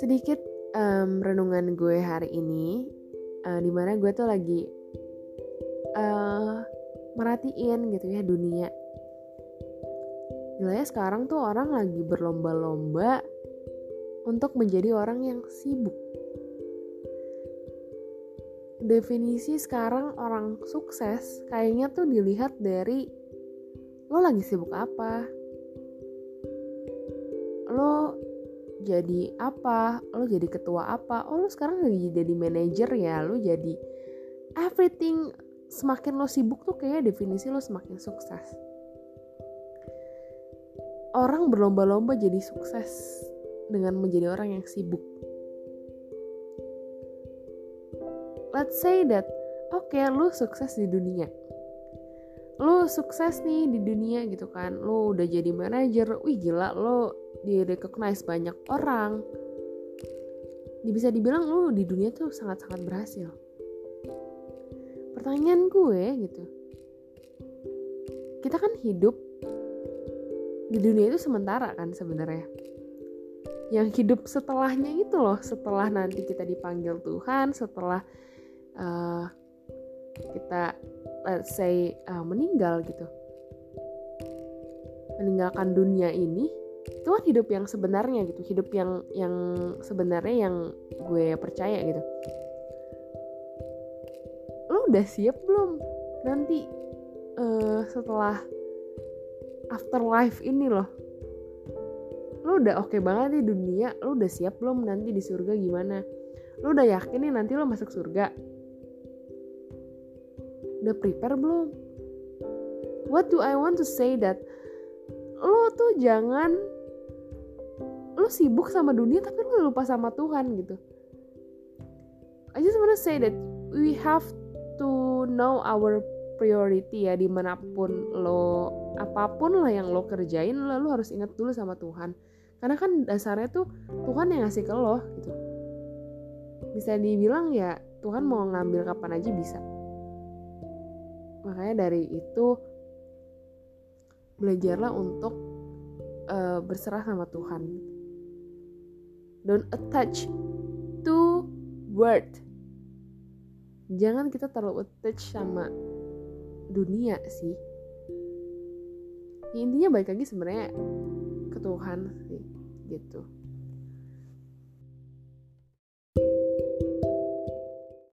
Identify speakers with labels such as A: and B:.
A: sedikit um, renungan gue hari ini uh, di mana gue tuh lagi uh, merhatiin gitu ya dunia. Gilanya sekarang tuh orang lagi berlomba-lomba untuk menjadi orang yang sibuk. Definisi sekarang orang sukses kayaknya tuh dilihat dari lo lagi sibuk apa? Lo jadi apa? Lo jadi ketua apa? Oh lo sekarang lagi jadi manajer ya? Lo jadi everything semakin lo sibuk tuh kayaknya definisi lo semakin sukses. Orang berlomba-lomba jadi sukses dengan menjadi orang yang sibuk. Let's say that oke okay, lo sukses di dunia lo sukses nih di dunia gitu kan. Lo udah jadi manajer wih gila lo di recognize banyak orang. Bisa dibilang lu di dunia tuh sangat-sangat berhasil. Pertanyaan gue gitu. Kita kan hidup di dunia itu sementara kan sebenarnya. Yang hidup setelahnya itu loh setelah nanti kita dipanggil Tuhan setelah uh, kita let's say uh, meninggal gitu. Meninggalkan dunia ini itu kan hidup yang sebenarnya gitu. Hidup yang yang sebenarnya yang gue percaya gitu. Lo udah siap belum? Nanti uh, setelah afterlife ini loh. Lo udah oke okay banget di dunia. Lo udah siap belum nanti di surga gimana? Lo udah yakin nih nanti lo masuk surga udah prepare belum? What do I want to say that lo tuh jangan lo sibuk sama dunia tapi lo lupa sama Tuhan gitu. I just wanna say that we have to know our priority ya di mana pun lo apa pun lah yang lo kerjain lo, lo harus ingat dulu sama Tuhan. Karena kan dasarnya tuh Tuhan yang ngasih ke lo gitu. Bisa dibilang ya Tuhan mau ngambil kapan aja bisa makanya dari itu belajarlah untuk uh, berserah sama Tuhan. Don't attach to word. Jangan kita terlalu attach sama dunia sih. Ya, intinya baik lagi sebenarnya ke Tuhan sih gitu